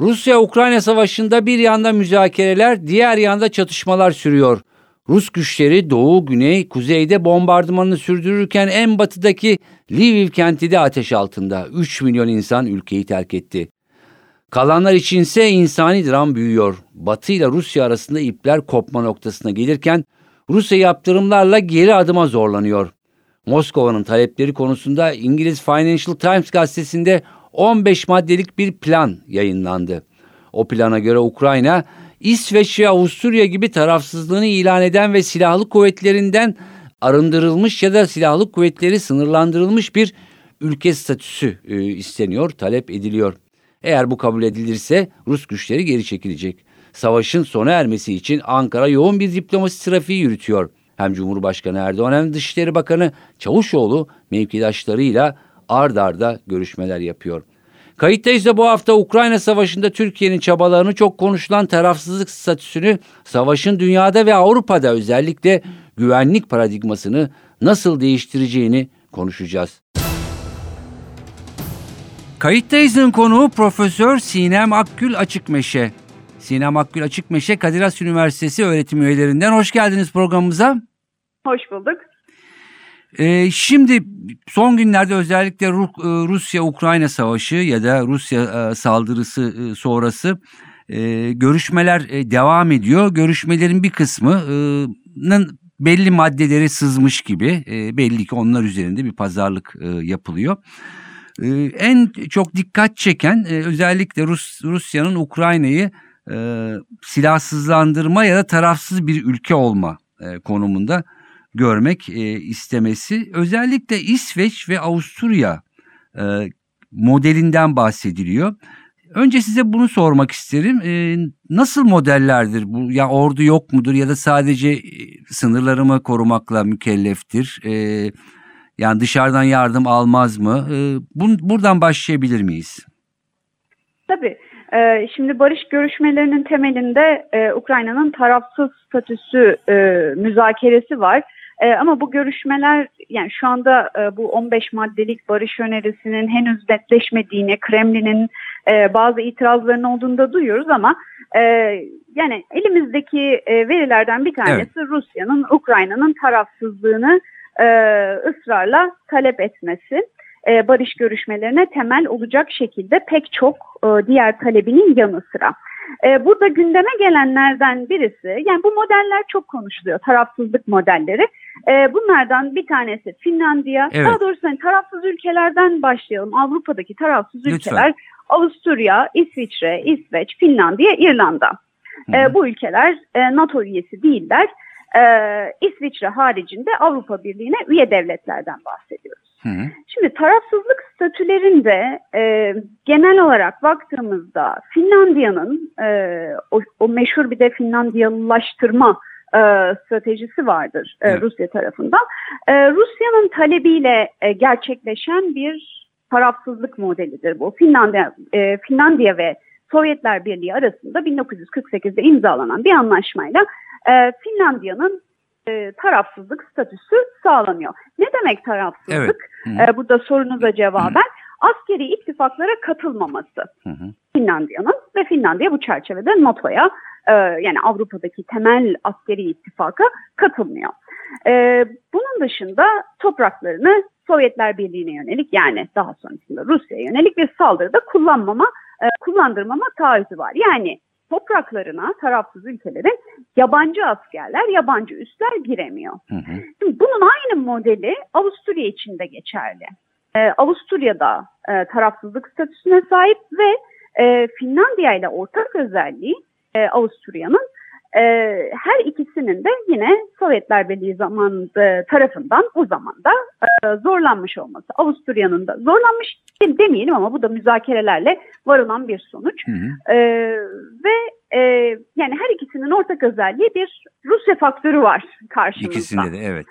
Rusya-Ukrayna savaşında bir yanda müzakereler, diğer yanda çatışmalar sürüyor. Rus güçleri doğu, güney, kuzeyde bombardımanını sürdürürken en batıdaki Lviv kenti de ateş altında. 3 milyon insan ülkeyi terk etti. Kalanlar içinse insani dram büyüyor. Batı ile Rusya arasında ipler kopma noktasına gelirken Rusya yaptırımlarla geri adıma zorlanıyor. Moskova'nın talepleri konusunda İngiliz Financial Times gazetesinde 15 maddelik bir plan yayınlandı. O plana göre Ukrayna, İsveç ve Avusturya gibi tarafsızlığını ilan eden ve silahlı kuvvetlerinden arındırılmış ya da silahlı kuvvetleri sınırlandırılmış bir ülke statüsü e, isteniyor, talep ediliyor. Eğer bu kabul edilirse Rus güçleri geri çekilecek. Savaşın sona ermesi için Ankara yoğun bir diplomasi trafiği yürütüyor. Hem Cumhurbaşkanı Erdoğan hem Dışişleri Bakanı Çavuşoğlu mevkidaşlarıyla ard arda görüşmeler yapıyor. Kayıttayız da bu hafta Ukrayna Savaşı'nda Türkiye'nin çabalarını çok konuşulan tarafsızlık statüsünü savaşın dünyada ve Avrupa'da özellikle güvenlik paradigmasını nasıl değiştireceğini konuşacağız. Kayıttayız'ın konuğu Profesör Sinem Akgül Açıkmeşe. Sinem Akgül Açıkmeşe Kadir Has Üniversitesi öğretim üyelerinden. Hoş geldiniz programımıza. Hoş bulduk. Ee, şimdi son günlerde özellikle Rusya-Ukrayna savaşı ya da Rusya e, saldırısı e, sonrası e, görüşmeler devam ediyor. Görüşmelerin bir kısmının belli maddeleri sızmış gibi belli ki onlar üzerinde bir pazarlık yapılıyor. En çok dikkat çeken özellikle Rus, Rusya'nın Ukrayna'yı silahsızlandırma ya da tarafsız bir ülke olma konumunda görmek e, istemesi özellikle İsveç ve Avusturya e, modelinden bahsediliyor. Önce size bunu sormak isterim. E, nasıl modellerdir bu? Ya ordu yok mudur ya da sadece e, sınırlarımı korumakla mükelleftir? E, yani dışarıdan yardım almaz mı? E, bun, buradan başlayabilir miyiz? Tabii. E, şimdi barış görüşmelerinin temelinde e, Ukrayna'nın tarafsız statüsü e, müzakeresi var. E, ama bu görüşmeler yani şu anda e, bu 15 maddelik barış önerisinin henüz netleşmediğini, Kremlin'in e, bazı itirazlarının olduğunu da duyuyoruz ama e, yani elimizdeki e, verilerden bir tanesi evet. Rusya'nın Ukrayna'nın tarafsızlığını e, ısrarla talep etmesi e, barış görüşmelerine temel olacak şekilde pek çok e, diğer talebinin yanı sıra. E, burada gündeme gelenlerden birisi, yani bu modeller çok konuşuluyor, tarafsızlık modelleri. E, bunlardan bir tanesi Finlandiya, evet. daha doğrusu hani tarafsız ülkelerden başlayalım. Avrupa'daki tarafsız Lütfen. ülkeler Avusturya, İsviçre, İsveç, Finlandiya, İrlanda. E, bu ülkeler e, NATO üyesi değiller. E, İsviçre haricinde Avrupa Birliği'ne üye devletlerden bahsediyoruz. Hı. Şimdi tarafsızlık statülerinde e, genel olarak baktığımızda Finlandiya'nın e, o, o meşhur bir de Finlandiyalılaştırma e, stratejisi vardır e, Rusya tarafından. E, Rusya'nın talebiyle e, gerçekleşen bir tarafsızlık modelidir bu. Finlandiya, e, Finlandiya ve Sovyetler Birliği arasında 1948'de imzalanan bir anlaşmayla e, Finlandiya'nın e, tarafsızlık statüsü sağlanıyor. Ne demek tarafsızlık? Evet. E, burada sorunuza cevaben askeri ittifaklara katılmaması. Finlandiya'nın ve Finlandiya bu çerçevede NATO'ya e, yani Avrupa'daki temel askeri ittifaka katılmıyor. E, bunun dışında topraklarını Sovyetler Birliği'ne yönelik yani daha sonrasında Rusya'ya yönelik bir saldırıda kullanmama, e, kullandırmama taahhütü var. Yani topraklarına tarafsız ülkelerin yabancı askerler, yabancı üsler giremiyor. Hı hı. Şimdi bunun aynı modeli Avusturya için de geçerli. Ee, Avusturya'da e, tarafsızlık statüsüne sahip ve e, Finlandiya ile ortak özelliği e, Avusturya'nın e, her ikisinin de yine Sovyetler Birliği zaman e, tarafından o zamanda e, zorlanmış olması. Avusturya'nın da zorlanmış demeyelim ama bu da müzakerelerle varılan bir sonuç. Hı hı. E, ve e, yani her ikisi ikisinin ortak özelliği bir Rusya faktörü var karşımızda. İkisinde de evet.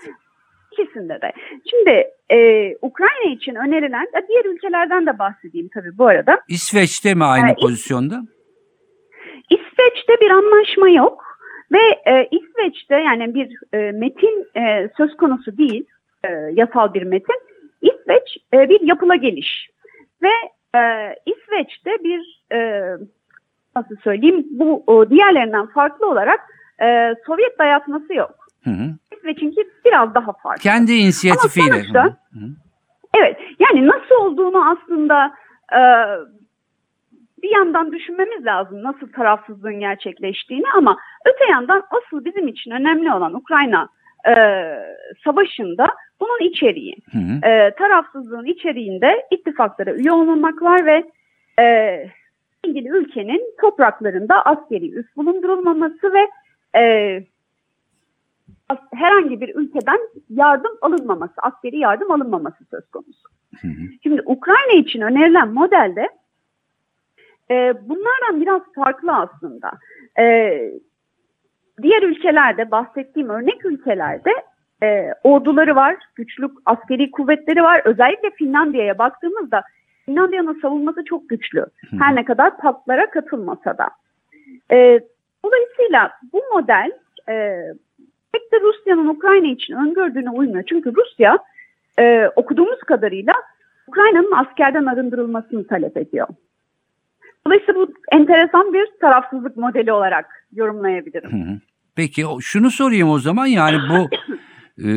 İkisinde de. Şimdi e, Ukrayna için önerilen, diğer ülkelerden de bahsedeyim tabii bu arada. İsveç'te mi aynı Ee, pozisyonda? İsveç'te bir anlaşma yok ve e, İsveç'te yani bir e, metin e, söz konusu değil, e, yasal bir metin. İsveç e, bir yapıla geliş ve e, İsveç'te bir e, nasıl söyleyeyim bu o, diğerlerinden farklı olarak e, Sovyet dayatması yok. Hı hı. İsveç'inki biraz daha farklı. Kendi inisiyatifiyle. Ama sonuçta- Hı hı. Evet, yani nasıl olduğunu aslında e, bir yandan düşünmemiz lazım nasıl tarafsızlığın gerçekleştiğini ama öte yandan asıl bizim için önemli olan Ukrayna e, savaşında bunun içeriği. Hı hı. E, tarafsızlığın içeriğinde ittifaklara üye olmamak var ve e, ilgili ülkenin topraklarında askeri üs bulundurulmaması ve e, herhangi bir ülkeden yardım alınmaması, askeri yardım alınmaması söz konusu. Hı hı. Şimdi Ukrayna için önerilen modelde e, bunlardan biraz farklı aslında. E, diğer ülkelerde, bahsettiğim örnek ülkelerde e, orduları var, güçlü askeri kuvvetleri var. Özellikle Finlandiya'ya baktığımızda Finlandiya'nın savunması çok güçlü. Her ne kadar paktlara katılmasa da. E, dolayısıyla bu model e, pek de Rusya'nın Ukrayna için öngördüğüne uymuyor. Çünkü Rusya e, okuduğumuz kadarıyla Ukrayna'nın askerden arındırılmasını talep ediyor. Dolayısıyla bu enteresan bir tarafsızlık modeli olarak yorumlayabilirim. Hı hı. Peki şunu sorayım o zaman yani bu e,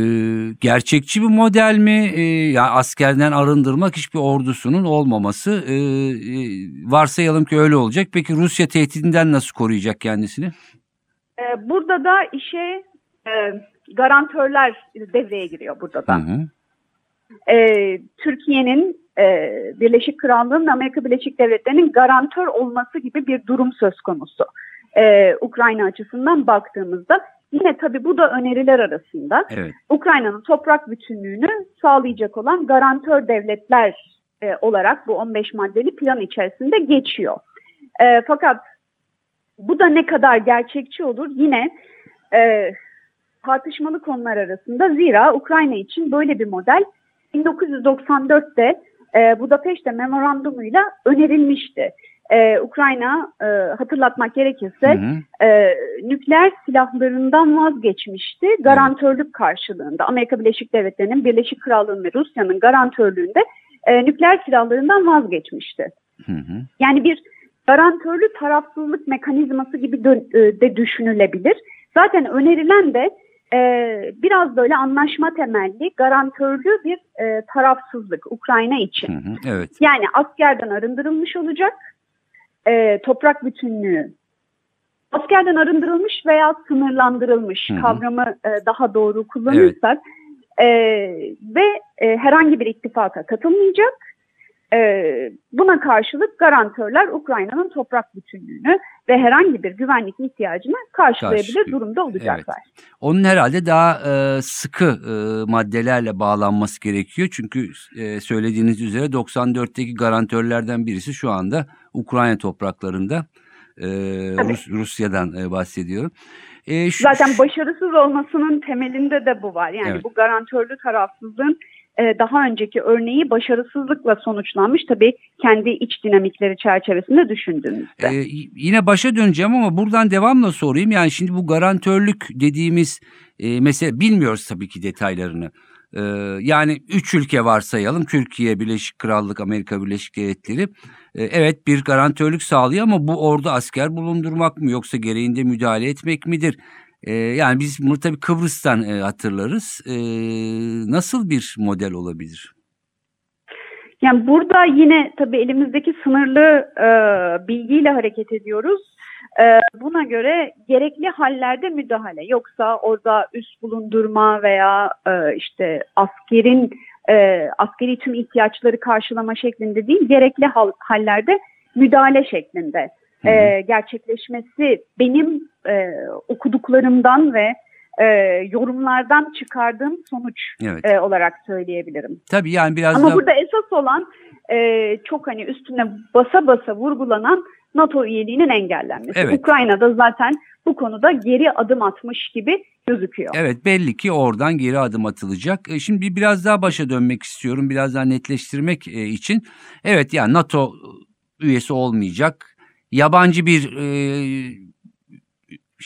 gerçekçi bir model mi? E, yani askerden arındırmak hiçbir ordusunun olmaması. E, e, varsayalım ki öyle olacak. Peki Rusya tehdidinden nasıl koruyacak kendisini? E, burada da işe e, garantörler devreye giriyor burada Hı da. hı. e, Türkiye'nin e, Birleşik Krallığı'nın Amerika Birleşik Devletleri'nin garantör olması gibi bir durum söz konusu. E, Ukrayna açısından baktığımızda yine tabii bu da öneriler arasında Evet. Ukrayna'nın toprak bütünlüğünü sağlayacak olan garantör devletler e, olarak bu 15 maddeli plan içerisinde geçiyor. E, fakat bu da ne kadar gerçekçi olur yine e, tartışmalı konular arasında. Zira Ukrayna için böyle bir model 1994'te e, Budapeşte memorandumuyla önerilmişti. E, Ukrayna e, hatırlatmak gerekirse Hı hı. e, nükleer silahlarından vazgeçmişti garantörlük karşılığında. Amerika Birleşik Devletleri'nin, Birleşik Krallığı'nın ve Rusya'nın garantörlüğünde e, nükleer silahlarından vazgeçmişti. Hı hı. Yani bir garantörlü tarafsızlık mekanizması gibi dö- e, de düşünülebilir. Zaten önerilen de e, biraz böyle anlaşma temelli garantörlü bir e, tarafsızlık Ukrayna için. Hı hı. Evet. Yani askerden arındırılmış olacak, e, toprak bütünlüğü askerden arındırılmış veya sınırlandırılmış Hı hı. kavramı e, daha doğru kullanırsak e, ve e, herhangi bir ittifaka katılmayacak. E, buna karşılık garantörler Ukrayna'nın toprak bütünlüğünü ve herhangi bir güvenlik ihtiyacını karşılayabilir Karşılıyor. durumda olacaklar. Onun herhalde daha e, sıkı e, maddelerle bağlanması gerekiyor. Çünkü e, söylediğiniz üzere 94'teki garantörlerden birisi şu anda Ukrayna topraklarında. E. Rus, Rusya'dan e, bahsediyorum. E, şu- Zaten başarısız olmasının temelinde de bu var. Yani Evet. bu garantörlü tarafsızlığın daha önceki örneği başarısızlıkla sonuçlanmış. Tabii kendi iç dinamikleri çerçevesinde düşündüğümüzde. Ee, yine başa döneceğim ama buradan devamla sorayım. Yani şimdi bu garantörlük dediğimiz e, mesele bilmiyoruz tabii ki detaylarını. Ee, yani üç ülke varsayalım. Türkiye, Birleşik Krallık, Amerika Birleşik Devletleri. Ee, evet bir garantörlük sağlıyor ama bu orada asker bulundurmak mı yoksa gereğinde müdahale etmek midir? Ee, yani biz bunu tabii Kıbrıs'tan e, hatırlarız. Ee, nasıl bir model olabilir? Yani burada yine tabii elimizdeki sınırlı e, bilgiyle hareket ediyoruz. E, buna göre gerekli hallerde müdahale. Yoksa orada üst bulundurma veya e, işte askerin e, askeri tüm ihtiyaçları karşılama şeklinde değil, gerekli hal, hallerde müdahale şeklinde Hı e, gerçekleşmesi benim e, okuduklarımdan ve e, yorumlardan çıkardığım sonuç Evet. e, olarak söyleyebilirim. Tabii yani biraz Ama da burada esas olan e, çok hani üstüne basa basa vurgulanan NATO üyeliğinin engellenmesi. Evet. Ukrayna'da zaten bu konuda geri adım atmış gibi gözüküyor. Evet belli ki oradan geri adım atılacak. E, Şimdi bir- biraz daha başa dönmek istiyorum. Biraz daha netleştirmek e, için. Evet yani NATO üyesi olmayacak. Yabancı bir e,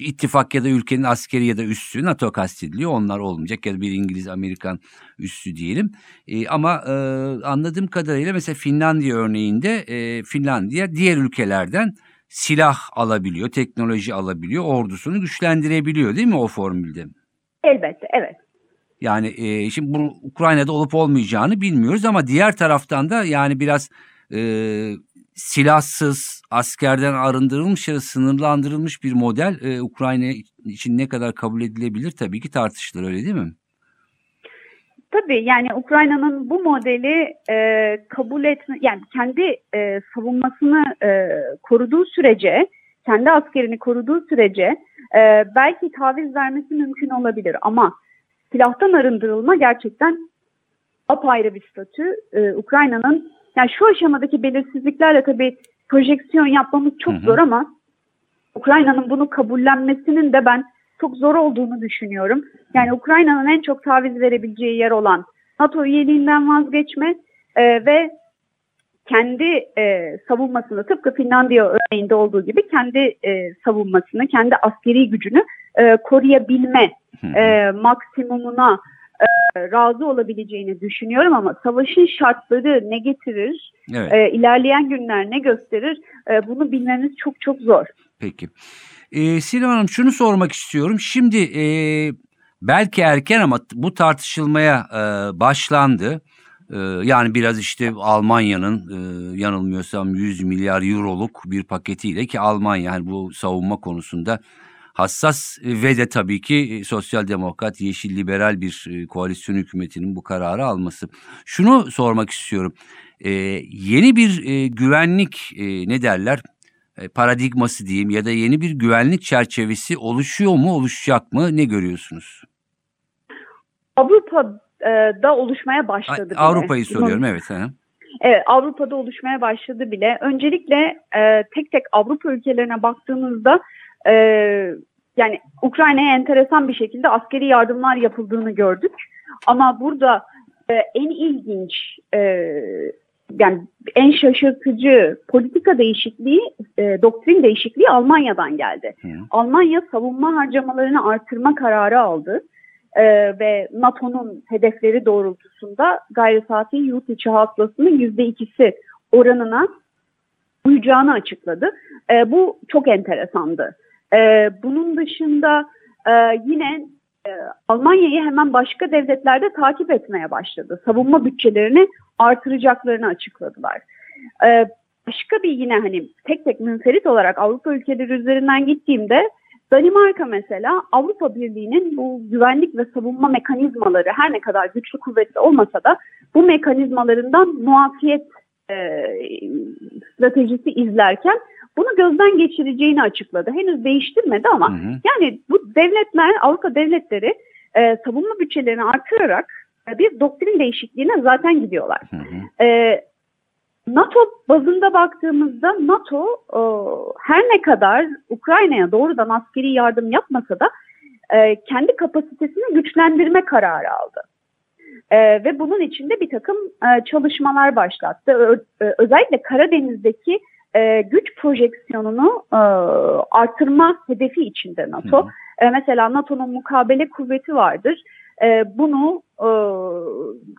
ittifak ya da ülkenin askeri ya da üssü NATO kastediliyor. Onlar olmayacak ya da bir İngiliz Amerikan üssü diyelim. E, ama e, anladığım kadarıyla mesela Finlandiya örneğinde e, Finlandiya diğer ülkelerden silah alabiliyor, teknoloji alabiliyor, ordusunu güçlendirebiliyor değil mi o formülde? Elbette evet. Yani e, şimdi bunu Ukrayna'da olup olmayacağını bilmiyoruz ama diğer taraftan da yani biraz e, silahsız, askerden arındırılmış ya da sınırlandırılmış bir model e, Ukrayna için ne kadar kabul edilebilir tabii ki tartışılır öyle değil mi? Tabii yani Ukrayna'nın bu modeli e, kabul etme, yani kendi e, savunmasını e, koruduğu sürece, kendi askerini koruduğu sürece e, belki taviz vermesi mümkün olabilir ama silahtan arındırılma gerçekten apayrı bir statü. E, Ukrayna'nın yani şu aşamadaki belirsizliklerle tabii projeksiyon yapmamız çok Hı hı. zor ama Ukrayna'nın bunu kabullenmesinin de ben çok zor olduğunu düşünüyorum. Yani Ukrayna'nın en çok taviz verebileceği yer olan NATO üyeliğinden vazgeçme e, ve kendi e, savunmasını tıpkı Finlandiya örneğinde olduğu gibi kendi e, savunmasını, kendi askeri gücünü e, koruyabilme e, maksimumuna razı olabileceğini düşünüyorum ama savaşın şartları ne getirir, Evet. e, ilerleyen günler ne gösterir e, bunu bilmemiz çok çok zor. Peki. Ee, Sinem Hanım şunu sormak istiyorum. Şimdi e, belki erken ama bu tartışılmaya e, başlandı. E, yani biraz işte Almanya'nın e, yanılmıyorsam 100 milyar euroluk bir paketiyle ki Almanya yani bu savunma konusunda hassas ve de tabii ki e, sosyal demokrat, yeşil liberal bir e, koalisyon hükümetinin bu kararı alması. Şunu sormak istiyorum. E, yeni bir e, güvenlik e, ne derler e, paradigması diyeyim ya da yeni bir güvenlik çerçevesi oluşuyor mu oluşacak mı ne görüyorsunuz? Avrupa'da oluşmaya başladı. Avrupa'yı soruyorum evet. hı. Evet, Avrupa'da oluşmaya başladı bile. Öncelikle e, tek tek Avrupa ülkelerine baktığımızda e, yani Ukrayna'ya enteresan bir şekilde askeri yardımlar yapıldığını gördük. Ama burada e, en ilginç, e, yani en şaşırtıcı politika değişikliği, e, doktrin değişikliği Almanya'dan geldi. Hı. Almanya savunma harcamalarını artırma kararı aldı. Ee, ve NATO'nun hedefleri doğrultusunda gayri safi yurt içi hasılasının yüzde ikisi oranına uyacağını açıkladı. Ee, bu çok enteresandı. Ee, bunun dışında e, yine e, Almanya'yı hemen başka devletlerde takip etmeye başladı. Savunma bütçelerini artıracaklarını açıkladılar. Ee, başka bir yine hani tek tek münferit olarak Avrupa ülkeleri üzerinden gittiğimde Danimarka mesela Avrupa Birliği'nin bu güvenlik ve savunma mekanizmaları her ne kadar güçlü kuvvetli olmasa da bu mekanizmalarından muafiyet e, stratejisi izlerken bunu gözden geçireceğini açıkladı. Henüz değiştirmedi ama Hı hı. yani bu devletler, Avrupa devletleri e, savunma bütçelerini artırarak e, bir doktrin değişikliğine zaten gidiyorlar. Hı hı. E, NATO bazında baktığımızda NATO e, her ne kadar Ukrayna'ya doğrudan askeri yardım yapmasa da e, kendi kapasitesini güçlendirme kararı aldı. E, ve bunun içinde bir takım e, çalışmalar başlattı. Ö- e, özellikle Karadeniz'deki e, güç projeksiyonunu e, artırma hedefi içinde NATO. Hı E, mesela NATO'nun mukabele kuvveti vardır. E, bunu e,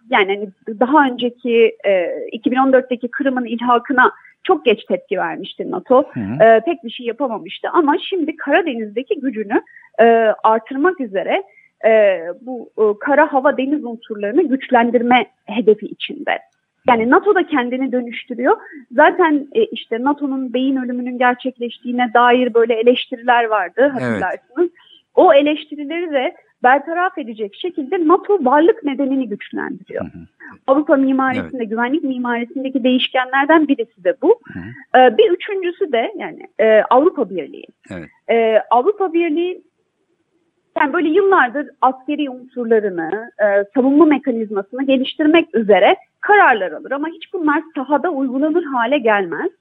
yani hani daha önceki e, 2014'teki Kırım'ın ilhakına çok geç tepki vermişti NATO. Hı hı. E, pek bir şey yapamamıştı ama şimdi Karadeniz'deki gücünü e, artırmak üzere e, bu e, kara hava deniz unsurlarını güçlendirme hedefi içinde. Yani NATO da kendini dönüştürüyor. Zaten e, işte NATO'nun beyin ölümünün gerçekleştiğine dair böyle eleştiriler vardı hatırlarsınız. O eleştirileri de bertaraf edecek şekilde NATO varlık nedenini güçlendiriyor. Hı hı. Avrupa mimarisinde, güvenlik mimarisindeki değişkenlerden birisi de bu. Hı. Ee, bir üçüncüsü de yani e, Avrupa Birliği. Evet. Ee, Avrupa Birliği yani böyle yıllardır askeri unsurlarını, e, savunma mekanizmasını geliştirmek üzere kararlar alır ama hiç bunlar sahada uygulanır hale gelmez.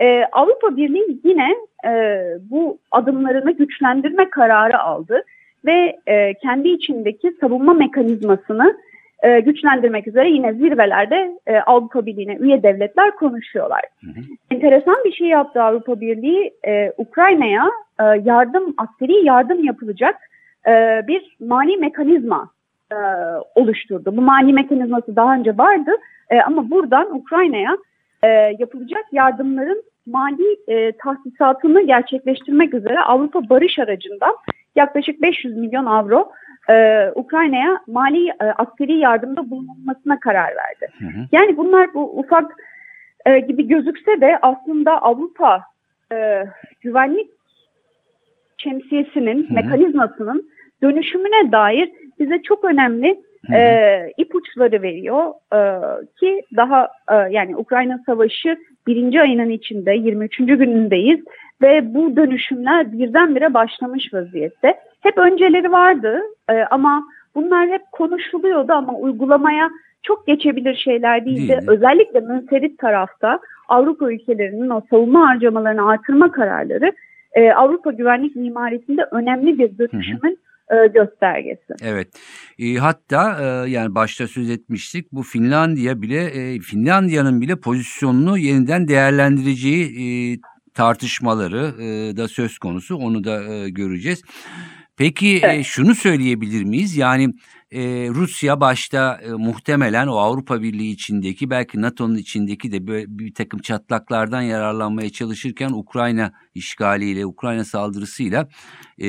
e, Avrupa Birliği yine e, bu adımlarını güçlendirme kararı aldı ve e, kendi içindeki savunma mekanizmasını e, güçlendirmek üzere yine zirvelerde e, Avrupa Birliği'ne üye devletler konuşuyorlar. Hı hı. Enteresan bir şey yaptı Avrupa Birliği. E, Ukrayna'ya e, yardım, askeri yardım yapılacak e, bir mali mekanizma e, oluşturdu. Bu mali mekanizması daha önce vardı e, ama buradan Ukrayna'ya e, yapılacak yardımların mali e, tahsisatını gerçekleştirmek üzere Avrupa Barış Aracı'ndan yaklaşık 500 milyon avro e, Ukrayna'ya mali e, askeri yardımda bulunmasına karar verdi. Hı hı. Yani bunlar bu ufak e, gibi gözükse de aslında Avrupa e, güvenlik şemsiyesinin, hı hı. mekanizmasının dönüşümüne dair bize çok önemli e, ipuçları veriyor e, ki daha e, yani Ukrayna Savaşı birinci ayının içinde 23. günündeyiz ve bu dönüşümler birdenbire başlamış vaziyette. Hep önceleri vardı e, ama bunlar hep konuşuluyordu ama uygulamaya çok geçebilir şeyler değildi. Değil. Özellikle münferit tarafta Avrupa ülkelerinin o savunma harcamalarını artırma kararları e, Avrupa güvenlik mimarisinde önemli bir dönüşümün e, göstergesi. Evet. E, hatta e, yani başta söz etmiştik bu Finlandiya bile e, Finlandiya'nın bile pozisyonunu yeniden değerlendireceği e, tartışmaları e, da söz konusu. Onu da e, göreceğiz. Peki evet. e, şunu söyleyebilir miyiz? Yani e, Rusya başta e, muhtemelen o Avrupa Birliği içindeki belki NATO'nun içindeki de böyle bir takım çatlaklardan yararlanmaya çalışırken Ukrayna işgaliyle, Ukrayna saldırısıyla e,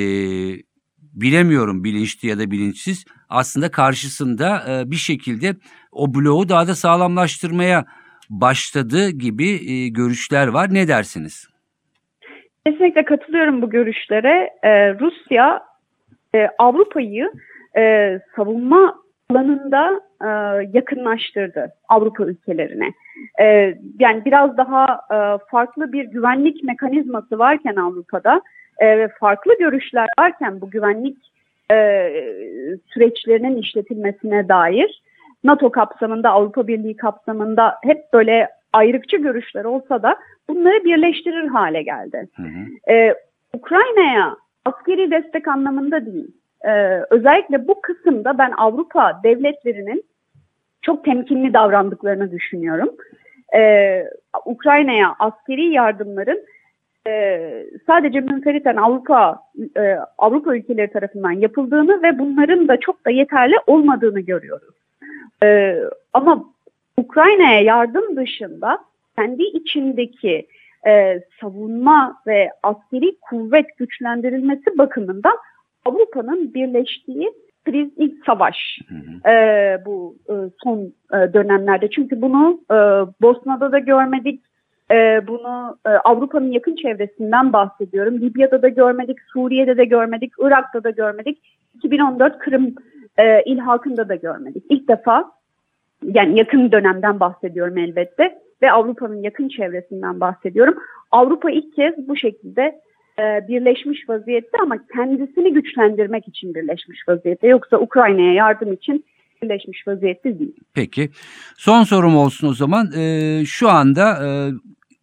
bilemiyorum bilinçli ya da bilinçsiz aslında karşısında e, bir şekilde o bloğu daha da sağlamlaştırmaya başladığı gibi e, görüşler var. Ne dersiniz? Kesinlikle katılıyorum bu görüşlere. Ee, Rusya e, Avrupa'yı e, savunma alanında e, yakınlaştırdı Avrupa ülkelerine. E, yani biraz daha e, farklı bir güvenlik mekanizması varken Avrupa'da e, ve farklı görüşler varken bu güvenlik e, süreçlerinin işletilmesine dair NATO kapsamında, Avrupa Birliği kapsamında hep böyle ayrıkçı görüşler olsa da bunları birleştirir hale geldi. Hı hı. Ee, Ukrayna'ya askeri destek anlamında değil, ee, özellikle bu kısımda ben Avrupa devletlerinin çok temkinli davrandıklarını düşünüyorum. Ee, Ukrayna'ya askeri yardımların e, sadece münferiten Avrupa e, Avrupa ülkeleri tarafından yapıldığını ve bunların da çok da yeterli olmadığını görüyoruz. Ee, ama Ukrayna'ya yardım dışında kendi içindeki e, savunma ve askeri kuvvet güçlendirilmesi bakımından Avrupa'nın birleştiği kriz ilk savaş hı hı. E, bu e, son e, dönemlerde. Çünkü bunu e, Bosna'da da görmedik, e, bunu e, Avrupa'nın yakın çevresinden bahsediyorum. Libya'da da görmedik, Suriye'de de görmedik, Irak'ta da görmedik. 2014 Kırım e, ilhakında da görmedik. İlk defa yani yakın dönemden bahsediyorum elbette ve Avrupa'nın yakın çevresinden bahsediyorum. Avrupa ilk kez bu şekilde e, birleşmiş vaziyette ama kendisini güçlendirmek için birleşmiş vaziyette. Yoksa Ukrayna'ya yardım için birleşmiş vaziyette değil. Peki. Son sorum olsun o zaman. E, şu anda e,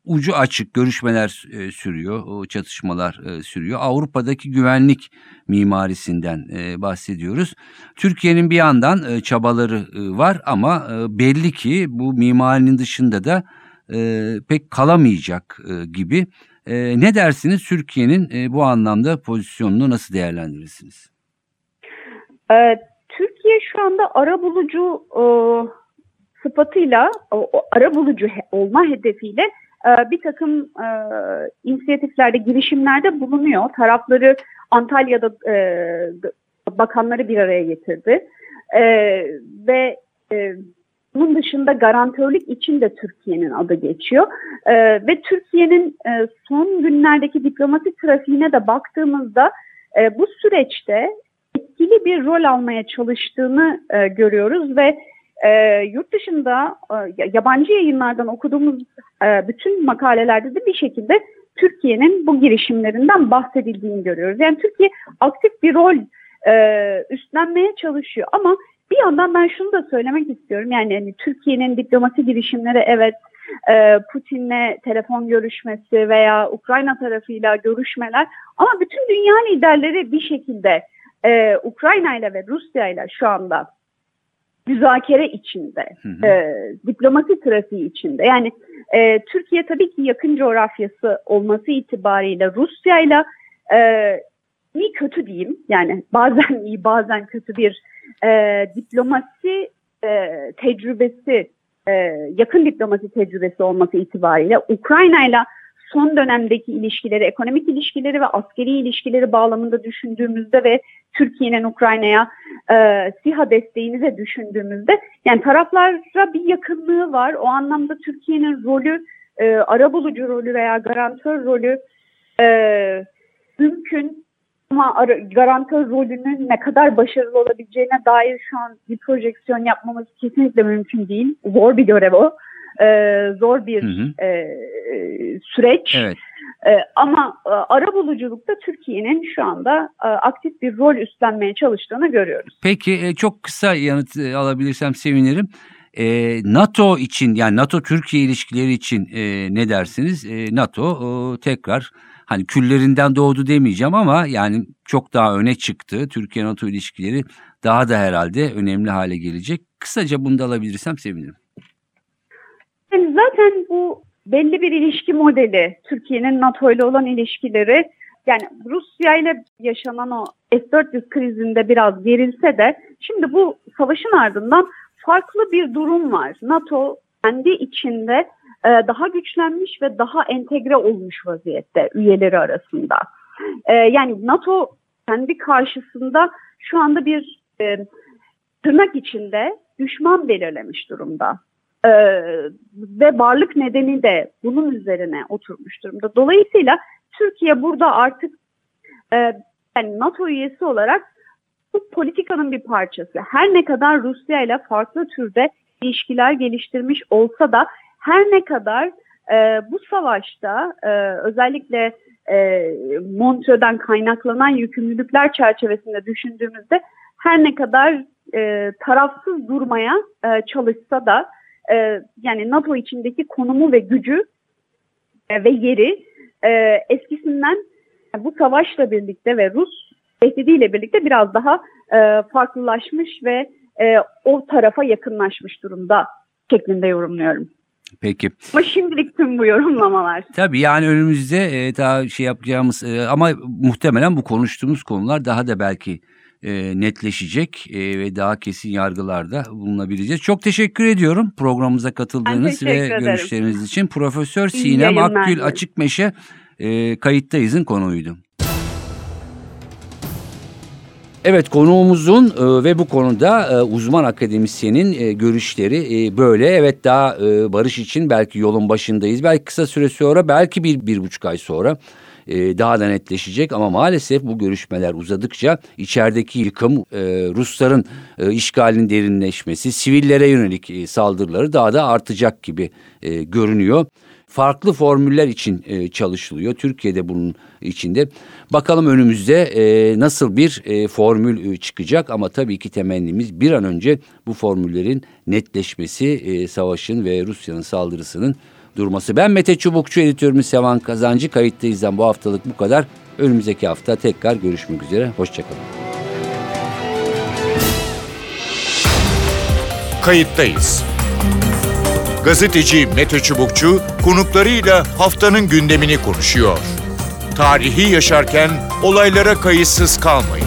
ucu açık görüşmeler e, sürüyor, çatışmalar e, sürüyor. Avrupa'daki güvenlik mimarisinden e, bahsediyoruz. Türkiye'nin bir yandan e, çabaları e, var ama e, belli ki bu mimarinin dışında da e, pek kalamayacak e, gibi. E, ne dersiniz Türkiye'nin e, bu anlamda pozisyonunu nasıl değerlendirirsiniz? Evet. Türkiye şu anda ara bulucu e, sıfatıyla, o, o ara bulucu he, olma hedefiyle e, bir takım e, inisiyatiflerde, girişimlerde bulunuyor. Tarafları Antalya'da e, bakanları bir araya getirdi. E, ve e, bunun dışında garantörlük için de Türkiye'nin adı geçiyor. E, ve Türkiye'nin e, son günlerdeki diplomasi trafiğine de baktığımızda e, bu süreçte etkili bir rol almaya çalıştığını e, görüyoruz ve e, yurt dışında e, yabancı yayınlardan okuduğumuz e, bütün makalelerde de bir şekilde Türkiye'nin bu girişimlerinden bahsedildiğini görüyoruz. Yani Türkiye aktif bir rol e, üstlenmeye çalışıyor ama bir yandan ben şunu da söylemek istiyorum. Yani hani Türkiye'nin diplomasi girişimleri evet e, Putin'le telefon görüşmesi veya Ukrayna tarafıyla görüşmeler ama bütün dünya liderleri bir şekilde e, Ukrayna ile ve Rusya ile şu anda müzakere içinde, Hı hı. e, diplomasi trafiği içinde. Yani e, Türkiye tabii ki yakın coğrafyası olması itibariyle Rusya ile e, iyi kötü diyeyim yani bazen iyi bazen kötü bir e, diplomasi e, tecrübesi, e, yakın diplomasi tecrübesi olması itibariyle Ukrayna ile son dönemdeki ilişkileri, ekonomik ilişkileri ve askeri ilişkileri bağlamında düşündüğümüzde ve Türkiye'nin Ukrayna'ya e, SİHA desteğini de düşündüğümüzde yani taraflara bir yakınlığı var. O anlamda Türkiye'nin rolü, e, arabulucu rolü veya garantör rolü e, mümkün ama ara, garantör rolünün ne kadar başarılı olabileceğine dair şu an bir projeksiyon yapmamız kesinlikle mümkün değil. Zor bir görev o. E, zor bir Hı hı. e, süreç. Evet. E, ama e, arabuluculukta Türkiye'nin şu anda e, aktif bir rol üstlenmeye çalıştığını görüyoruz. Peki e, çok kısa yanıt e, alabilirsem sevinirim. E, NATO için yani NATO-Türkiye ilişkileri için e, ne dersiniz? E, NATO e, tekrar hani küllerinden doğdu demeyeceğim ama yani çok daha öne çıktı. Türkiye-NATO ilişkileri daha da herhalde önemli hale gelecek. Kısaca bunu da alabilirsem sevinirim. Yani zaten bu belli bir ilişki modeli Türkiye'nin NATO ile olan ilişkileri yani Rusya ile yaşanan o S-400 krizinde biraz gerilse de şimdi bu savaşın ardından farklı bir durum var. NATO kendi içinde e, daha güçlenmiş ve daha entegre olmuş vaziyette üyeleri arasında. E, yani NATO kendi karşısında şu anda bir e, tırnak içinde düşman belirlemiş durumda. Ee, ve varlık nedeni de bunun üzerine oturmuş durumda. Dolayısıyla Türkiye burada artık e, yani NATO üyesi olarak bu politikanın bir parçası. Her ne kadar Rusya ile farklı türde ilişkiler geliştirmiş olsa da her ne kadar e, bu savaşta e, özellikle e, Montreux'den kaynaklanan yükümlülükler çerçevesinde düşündüğümüzde her ne kadar e, tarafsız durmaya e, çalışsa da e, yani NATO içindeki konumu ve gücü e, ve yeri e, eskisinden bu savaşla birlikte ve Rus tehdidiyle birlikte biraz daha e, farklılaşmış ve e, o tarafa yakınlaşmış durumda şeklinde yorumluyorum. Peki. Ama şimdilik tüm bu yorumlamalar. Tabii yani önümüzde e, daha şey yapacağımız e, ama muhtemelen bu konuştuğumuz konular daha da belki e, netleşecek e, ve daha kesin yargılarda bulunabileceğiz. Çok teşekkür ediyorum programımıza katıldığınız ve ederim. görüşleriniz için. Profesör İyi Sinem Akgül. Açıkmeşe e, kayıttayızın konuğuydu. Evet konuğumuzun e, ve bu konuda e, uzman akademisyenin e, görüşleri e, böyle. Evet daha e, barış için belki yolun başındayız. Belki kısa süre sonra belki bir, bir buçuk ay sonra e, daha da netleşecek. Ama maalesef bu görüşmeler uzadıkça içerideki yıkım, e, Rusların e, işgalinin derinleşmesi, sivillere yönelik e, saldırıları daha da artacak gibi e, görünüyor farklı formüller için e, çalışılıyor. Türkiye'de bunun içinde. Bakalım önümüzde e, nasıl bir e, formül e, çıkacak ama tabii ki temennimiz bir an önce bu formüllerin netleşmesi, e, savaşın ve Rusya'nın saldırısının durması. Ben Mete Çubukçu, editörümüz Sevan Kazancı. Kayıttayızdan bu haftalık bu kadar. Önümüzdeki hafta tekrar görüşmek üzere. Hoşçakalın. Kayıttayız. Gazeteci Mete Çubukçu konuklarıyla haftanın gündemini konuşuyor. Tarihi yaşarken olaylara kayıtsız kalmayın.